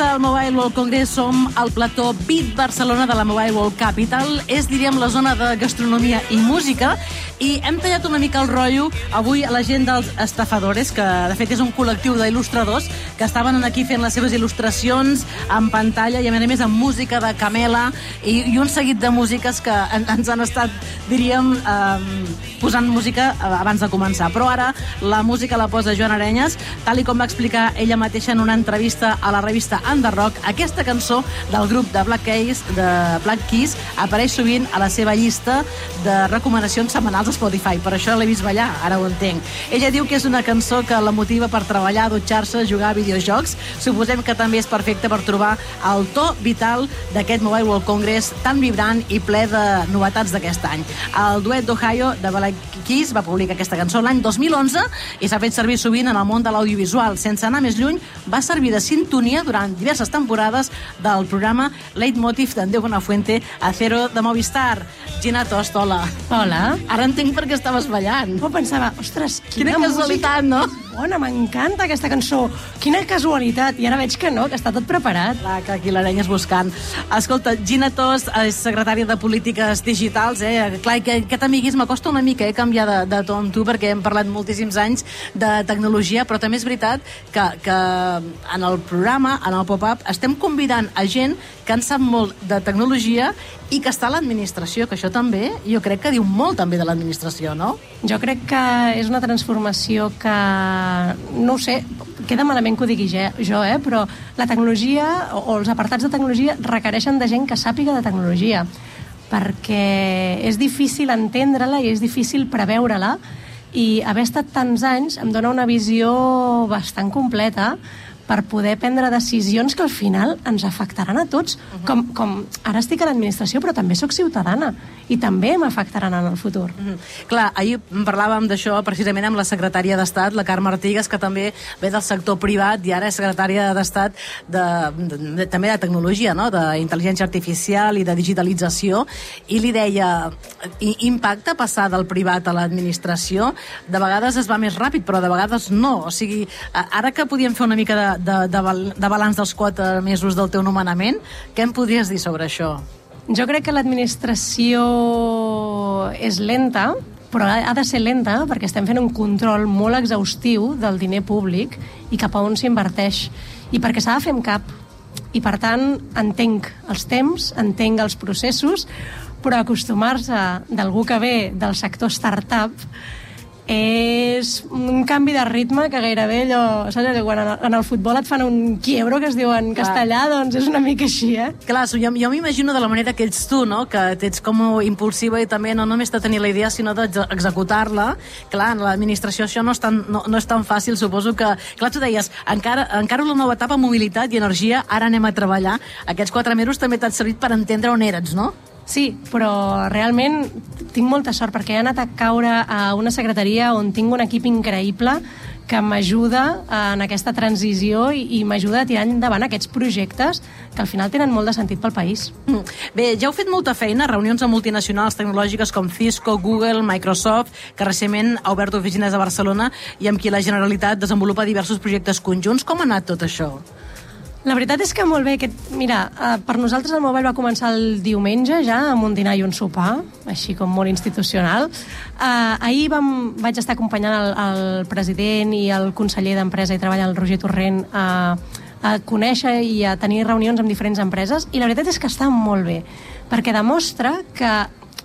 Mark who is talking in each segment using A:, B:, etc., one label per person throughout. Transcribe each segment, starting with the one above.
A: des del Mobile World Congress som al plató Beat Barcelona de la Mobile World Capital. És, diríem, la zona de gastronomia i música. I hem tallat una mica el rotllo avui a la gent dels estafadores, que de fet és un col·lectiu d'il·lustradors que estaven aquí fent les seves il·lustracions en pantalla i a més a més amb música de Camela i, i un seguit de músiques que en, ens han estat, diríem, eh, posant música abans de començar. Però ara la música la posa Joan Arenyes, tal i com va explicar ella mateixa en una entrevista a la revista Under Rock, aquesta cançó del grup de Black Keys, de Black Keys apareix sovint a la seva llista de recomanacions setmanals a Spotify. Per això l'he vist ballar, ara ho entenc. Ella diu que és una cançó que la motiva per treballar, dutxar-se, jugar a videojocs. Suposem que també és perfecte per trobar el to vital d'aquest Mobile World Congress tan vibrant i ple de novetats d'aquest any. El duet d'Ohio de Black Keys va publicar aquesta cançó l'any 2011 i s'ha fet servir sovint en el món de l'audiovisual. Sense anar més lluny, va servir de sintonia durant diverses temporades del programa Leitmotiv d'en Déu Buenafuente a Cero de Movistar. Gina Tost, hola.
B: Hola.
A: Ara entenc per què estaves ballant.
B: Oh, pensava, ostres,
A: quina, quina casualitat, no?
B: Bona, m'encanta aquesta cançó. Quina casualitat. I ara veig que no, que està tot preparat.
A: Clar, que aquí l'Arenya és buscant. Escolta, Gina Tost és secretària de Polítiques Digitals, eh? Clar, que aquest amiguisme costa una mica, eh, canviar de, de to amb tu, perquè hem parlat moltíssims anys de tecnologia, però també és veritat que, que en el programa, en el pop-up, estem convidant a gent que en sap molt de tecnologia i que està a l'administració, que això també, jo crec que diu molt també de l'administració, no?
B: Jo crec que és una transformació que, no sé, queda malament que ho digui jo, eh? però la tecnologia o els apartats de tecnologia requereixen de gent que sàpiga de tecnologia perquè és difícil entendre-la i és difícil preveure-la i haver estat tants anys em dona una visió bastant completa per poder prendre decisions que al final ens afectaran a tots. Uh -huh. com, com ara estic a l'administració, però també sóc ciutadana i també m'afectaran en el futur. Uh
A: -huh. Clar, ahir parlàvem d'això precisament amb la secretària d'Estat, la Carme Artigas, que també ve del sector privat i ara és secretària d'Estat de, de, de, també de tecnologia, no? d'intel·ligència artificial i de digitalització, i li deia, impacta passar del privat a l'administració? De vegades es va més ràpid, però de vegades no. O sigui, ara que podíem fer una mica de, de, de, de balanç dels quatre mesos del teu nomenament. Què em podries dir sobre això?
B: Jo crec que l'administració és lenta, però ha de ser lenta perquè estem fent un control molt exhaustiu del diner públic i cap a on s'inverteix. I perquè s'ha de fer amb cap. I per tant, entenc els temps, entenc els processos, però acostumar-se d'algú que ve del sector startup és un canvi de ritme que gairebé allò, saps allò, quan en el futbol et fan un quiebro que es diu en castellà, doncs és una mica així, eh?
A: Clar, jo, jo m'imagino de la manera que ets tu, no? Que ets com impulsiva i també no només de tenir la idea, sinó d'executar-la. Clar, en l'administració això no és, tan, no, no és tan fàcil, suposo que... Clar, tu deies, encara, encara una nova etapa, mobilitat i energia, ara anem a treballar. Aquests quatre mesos també t'han servit per entendre on eres, no?
B: Sí, però realment tinc molta sort perquè he anat a caure a una secretaria on tinc un equip increïble que m'ajuda en aquesta transició i, i m'ajuda a tirar endavant aquests projectes que al final tenen molt de sentit pel país.
A: Mm. Bé, ja heu fet molta feina, reunions amb multinacionals tecnològiques com Cisco, Google, Microsoft, que recentment ha obert oficines a Barcelona i amb qui la Generalitat desenvolupa diversos projectes conjunts. Com ha anat tot això?
B: La veritat és que molt bé. Aquest, mira, eh, per nosaltres el Mobile va començar el diumenge ja amb un dinar i un sopar, així com molt institucional. Eh, ahir vam, vaig estar acompanyant el, el president i el conseller d'Empresa i Treball, el Roger Torrent, a, a conèixer i a tenir reunions amb diferents empreses i la veritat és que està molt bé perquè demostra que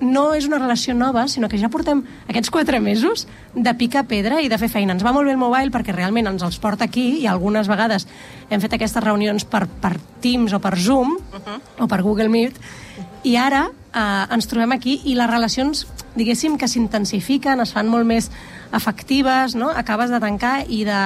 B: no és una relació nova, sinó que ja portem aquests quatre mesos de picar pedra i de fer feina. Ens va molt bé el mobile perquè realment ens els porta aquí i algunes vegades hem fet aquestes reunions per, per Teams o per Zoom uh -huh. o per Google Meet i ara eh, ens trobem aquí i les relacions, diguéssim, que s'intensifiquen, es fan molt més efectives, no? acabes de tancar i de,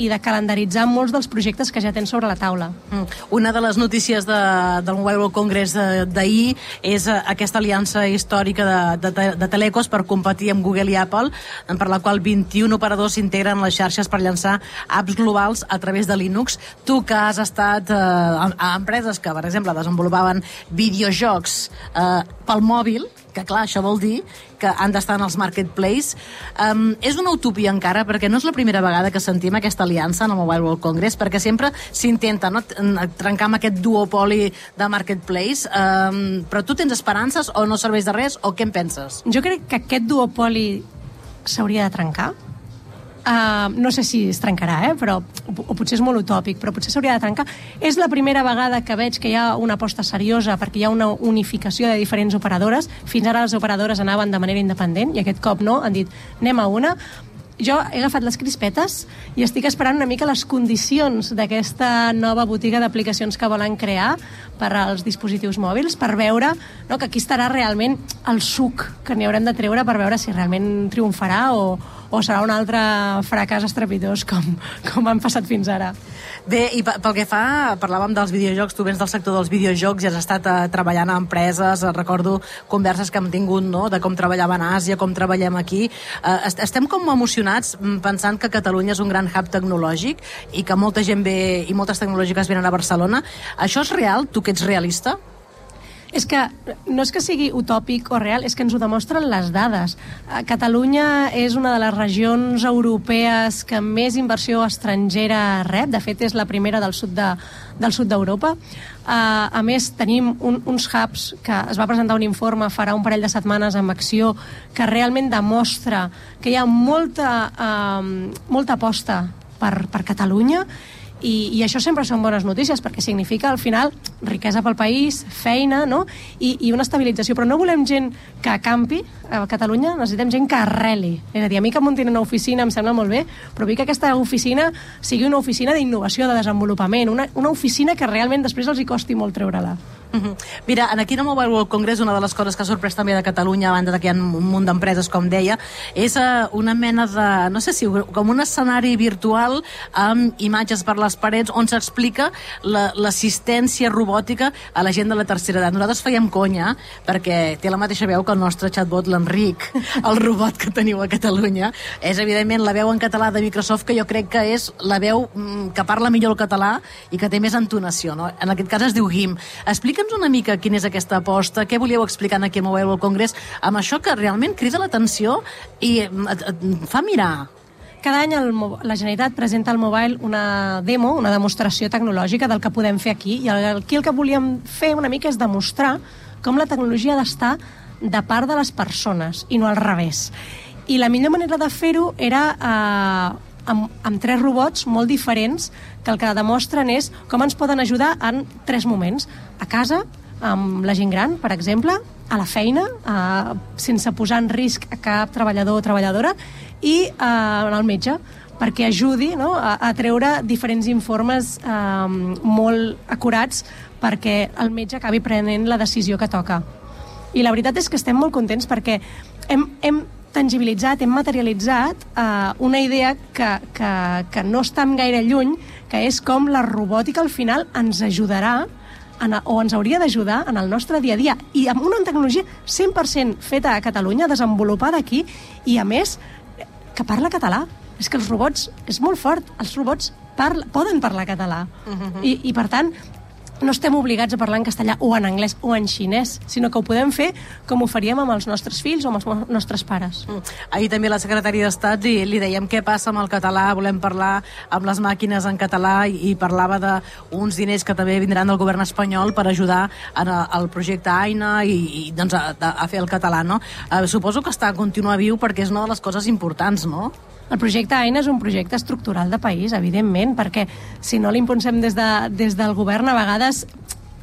B: i de calendaritzar molts dels projectes que ja tens sobre la taula. Mm.
A: Una de les notícies de, del Mobile World Congress d'ahir és eh, aquesta aliança històrica de, de, de Telecos per competir amb Google i Apple, per la qual 21 operadors s'integren les xarxes per llançar apps globals a través de Linux. Tu que has estat eh, a, a empreses que, per exemple, desenvolupaven videojocs eh, pel mòbil, que clar, això vol dir que han d'estar en els marketplace. Um, és una utopia encara, perquè no és la primera vegada que sentim aquesta aliança en el Mobile World Congress, perquè sempre s'intenta no, trencar amb aquest duopoli de marketplace, um, però tu tens esperances o no serveix de res, o què en penses?
B: Jo crec que aquest duopoli s'hauria de trencar, Uh, no sé si es trencarà, eh? però, o, o potser és molt utòpic, però potser s'hauria de trencar. És la primera vegada que veig que hi ha una aposta seriosa perquè hi ha una unificació de diferents operadores. Fins ara les operadores anaven de manera independent i aquest cop no, han dit anem a una jo he agafat les crispetes i estic esperant una mica les condicions d'aquesta nova botiga d'aplicacions que volen crear per als dispositius mòbils, per veure no, que aquí estarà realment el suc que n'hi haurem de treure per veure si realment triomfarà o, o serà un altre fracàs estrepitós com, com han passat fins ara.
A: Bé, i pel que fa, parlàvem dels videojocs, tu vens del sector dels videojocs i has estat eh, treballant a empreses, eh, recordo converses que hem tingut, no?, de com treballaven a Àsia, com treballem aquí. Eh, estem com emocionats mm, pensant que Catalunya és un gran hub tecnològic i que molta gent ve i moltes tecnològiques venen a Barcelona. Això és real? Tu que ets realista?
B: És que no és que sigui utòpic o real, és que ens ho demostren les dades. Eh, Catalunya és una de les regions europees que més inversió estrangera rep, de fet és la primera del sud de, del sud d'Europa. Uh, a més, tenim un, uns hubs que es va presentar un informe farà un parell de setmanes amb acció que realment demostra que hi ha molta, uh, molta aposta per, per Catalunya i, i això sempre són bones notícies perquè significa al final riquesa pel país, feina no? I, i una estabilització, però no volem gent que campi a Catalunya, necessitem gent que arreli. És a dir, a mi que muntin una oficina em sembla molt bé, però vull que aquesta oficina sigui una oficina d'innovació, de desenvolupament una, una oficina que realment després els hi costi molt treure-la
A: Uh -huh. Mira, aquí en Mobile World Congress una de les coses que ha sorprès també de Catalunya, a banda que hi ha un munt d'empreses, com deia, és uh, una mena de, no sé si, com un escenari virtual amb imatges per les parets on s'explica l'assistència la, robòtica a la gent de la tercera edat. Nosaltres fèiem conya, perquè té la mateixa veu que el nostre chatbot, l'Enric, el robot que teniu a Catalunya. És, evidentment, la veu en català de Microsoft, que jo crec que és la veu mm, que parla millor el català i que té més entonació. No? En aquest cas es diu GIM. Explica Explica'ns una mica quina és aquesta aposta, què volíeu explicar aquí a Mobile World Congress, amb això que realment crida l'atenció i et, et, et fa mirar.
B: Cada any el, la Generalitat presenta al Mobile una demo, una demostració tecnològica del que podem fer aquí, i aquí el que volíem fer una mica és demostrar com la tecnologia ha d'estar de part de les persones i no al revés. I la millor manera de fer-ho era eh, amb, amb tres robots molt diferents que el que demostren és com ens poden ajudar en tres moments. A casa, amb la gent gran, per exemple, a la feina, eh, sense posar en risc a cap treballador o treballadora, i eh, el metge, perquè ajudi no, a, a treure diferents informes eh, molt acurats perquè el metge acabi prenent la decisió que toca. I la veritat és que estem molt contents perquè hem, hem tangibilitzat, hem materialitzat eh, una idea que, que, que no està gaire lluny, que és com la robòtica al final ens ajudarà en, o ens hauria d'ajudar en el nostre dia a dia i amb una tecnologia 100% feta a Catalunya, desenvolupada aquí i a més que parla català és que els robots, és molt fort, els robots parla, poden parlar català. Uh -huh. I, I, per tant, no estem obligats a parlar en castellà o en anglès o en xinès, sinó que ho podem fer com ho faríem amb els nostres fills o amb els nostres pares. Mm.
A: Ahir també la secretària d'Estat li, li dèiem què passa amb el català, volem parlar amb les màquines en català i, i parlava d'uns diners que també vindran del govern espanyol per ajudar en el, projecte AINA i, i doncs, a, a fer el català, no? Eh, suposo que està a continuar viu perquè és una de les coses importants, no?
B: El projecte AINA és un projecte estructural de país, evidentment, perquè si no l'impulsem des, de, des del govern, a vegades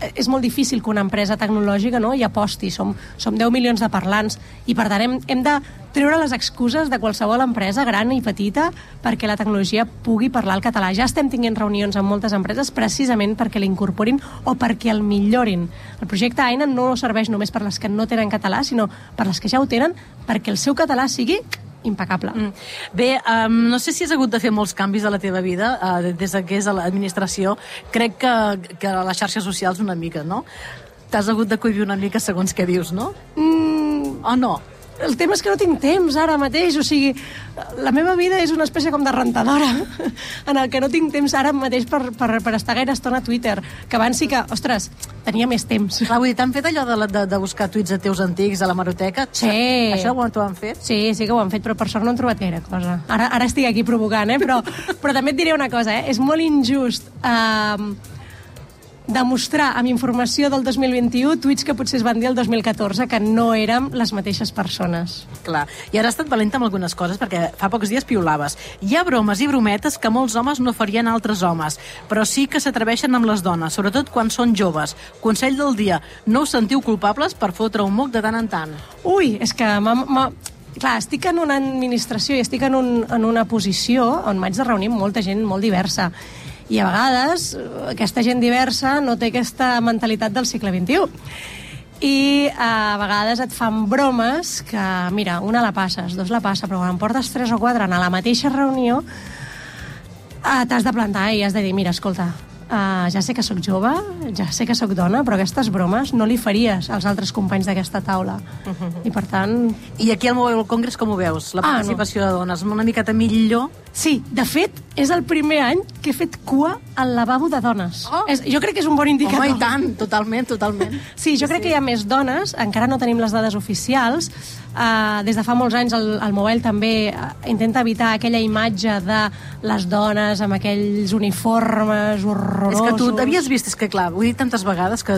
B: eh, és molt difícil que una empresa tecnològica no, hi aposti. Som, som 10 milions de parlants i, per tant, hem, hem de treure les excuses de qualsevol empresa, gran i petita, perquè la tecnologia pugui parlar el català. Ja estem tinguent reunions amb moltes empreses precisament perquè l'incorporin o perquè el millorin. El projecte AINA no serveix només per les que no tenen català, sinó per les que ja ho tenen, perquè el seu català sigui impecable. Mm.
A: Bé, um, no sé si has hagut de fer molts canvis a la teva vida uh, des que és a l'administració. Crec que, que a les xarxes socials una mica, no? T'has hagut de cohibir una mica segons què dius, no?
B: Mm.
A: O no?
B: El tema és que no tinc temps ara mateix, o sigui, la meva vida és una espècie com de rentadora, en el que no tinc temps ara mateix per, per, per estar gaire estona a Twitter, que abans sí que, ostres, tenia més temps.
A: Clar, vull dir, t'han fet allò de, de, de buscar tuits de teus antics a la maroteca?
B: Sí.
A: Això ho t'ho han fet?
B: Sí, sí que ho han fet, però per sort no han trobat gaire cosa. Ara, ara estic aquí provocant, eh? però, però també et diré una cosa, eh? és molt injust eh, demostrar amb informació del 2021 tuits que potser es van dir el 2014 que no érem les mateixes persones.
A: Clar, i ara has estat valenta amb algunes coses perquè fa pocs dies piulaves. Hi ha bromes i brometes que molts homes no farien a altres homes, però sí que s'atreveixen amb les dones, sobretot quan són joves. Consell del dia, no us sentiu culpables per fotre un moc de tant en tant.
B: Ui, és que m'ha... m'ha- Clar, estic en una administració i estic en, un, en una posició on m'haig de reunir amb molta gent molt diversa. I a vegades eh, aquesta gent diversa no té aquesta mentalitat del segle XXI. I eh, a vegades et fan bromes que, mira, una la passes, dos la passa, però quan portes tres o quatre en la mateixa reunió eh, t'has de plantar i has de dir, mira, escolta, uh, ja sé que sóc jove, ja sé que sóc dona, però aquestes bromes no li faries als altres companys d'aquesta taula. I per tant,
A: I aquí al Mobile Congress com ho veus? La
B: Ah, no.
A: participació de dones una miqueta millor?
B: sí, de fet, és el primer any que he fet cua al lavabo de dones.
A: Oh.
B: És, jo crec que és un bon indicador.
A: Home, i tant, totalment, totalment.
B: Sí, jo crec que hi ha més dones, encara no tenim les dades oficials. Uh, des de fa molts anys el, el Mobile també uh, intenta evitar aquella imatge de les dones amb aquells uniformes horrorosos.
A: És que tu havies vist, és que clar, ho he dit tantes vegades que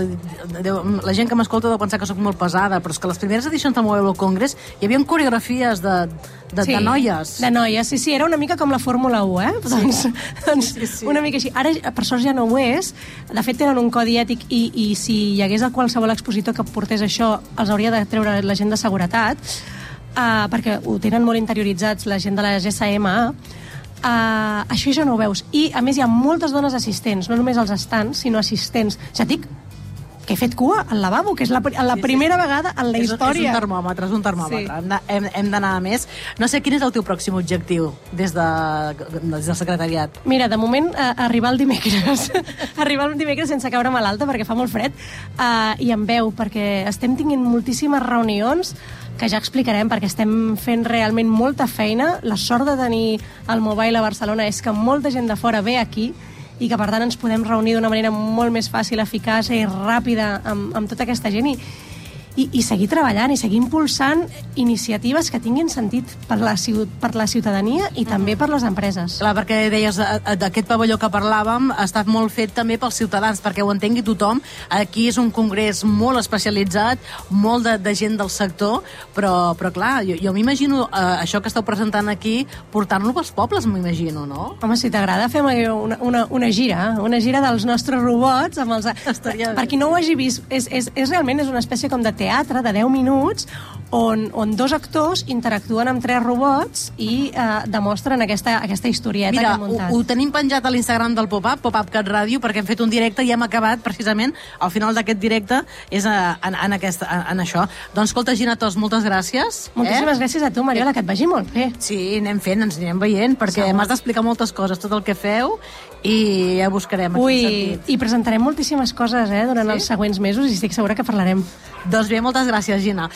A: deu, la gent que m'escolta deu pensar que sóc molt pesada, però és que les primeres edicions del Mobile World Congress hi havia coreografies de, de, de noies.
B: De noies, sí, sí, era una mica com la Fórmula 1, eh? Sí. Doncs, doncs
A: Sí, sí.
B: una mica així. Ara, per sort, ja no ho és. De fet, tenen un codi ètic i, i si hi hagués qualsevol expositor que portés això, els hauria de treure la gent de seguretat, uh, perquè ho tenen molt interioritzats la gent de la GSMA, Uh, això ja no ho veus. I, a més, hi ha moltes dones assistents, no només als estants, sinó assistents. Ja dic he fet cua al lavabo, que és la, la primera vegada en la
A: És, és
B: història.
A: un termòmetre, és un termòmetre.
B: Sí.
A: Hem d'anar a més. No sé quin és el teu pròxim objectiu des, de, des del secretariat.
B: Mira, de moment, eh, arribar el dimecres. arribar el dimecres sense caure malalta, perquè fa molt fred, eh, i en veu, perquè estem tinguent moltíssimes reunions que ja explicarem, perquè estem fent realment molta feina. La sort de tenir el Mobile a Barcelona és que molta gent de fora ve aquí i que, per tant, ens podem reunir d'una manera molt més fàcil, eficaç i ràpida amb, amb tota aquesta gent. I, i, i seguir treballant i seguir impulsant iniciatives que tinguin sentit per la, per la ciutadania i també per les empreses.
A: Clar, perquè deies, eh, eh, d'aquest pavelló que parlàvem ha estat molt fet també pels ciutadans, perquè ho entengui tothom. Aquí és un congrés molt especialitzat, molt de, de gent del sector, però, però clar, jo, jo m'imagino eh, això que esteu presentant aquí, portant-lo pels pobles, m'imagino, no?
B: Home, si t'agrada, fem una, una, una gira, una gira dels nostres robots. Amb els...
A: Estaria.
B: Per qui no ho hagi vist, és, és, és realment és una espècie com de teatre de 10 minuts on, on dos actors interactuen amb tres robots i eh, demostren aquesta, aquesta historieta
A: Mira,
B: que hem
A: ho,
B: muntat.
A: ho tenim penjat a l'Instagram del Pop-Up, Pop-Up Cat Ràdio, perquè hem fet un directe i hem acabat precisament al final d'aquest directe és a, en, en, aquesta, en, en això. Doncs escolta, Gina Tos, moltes gràcies.
B: Moltíssimes
A: eh?
B: gràcies a tu, Mariola, que et vagi molt bé.
A: Sí, anem fent, ens anirem veient, perquè m'has d'explicar moltes coses, tot el que feu, i ja buscarem
B: Ui,
A: sentit.
B: i presentarem moltíssimes coses eh, durant
A: Sí?
B: els següents mesos i estic segura que parlarem.
A: Doncs bé, moltes gràcies, Gina.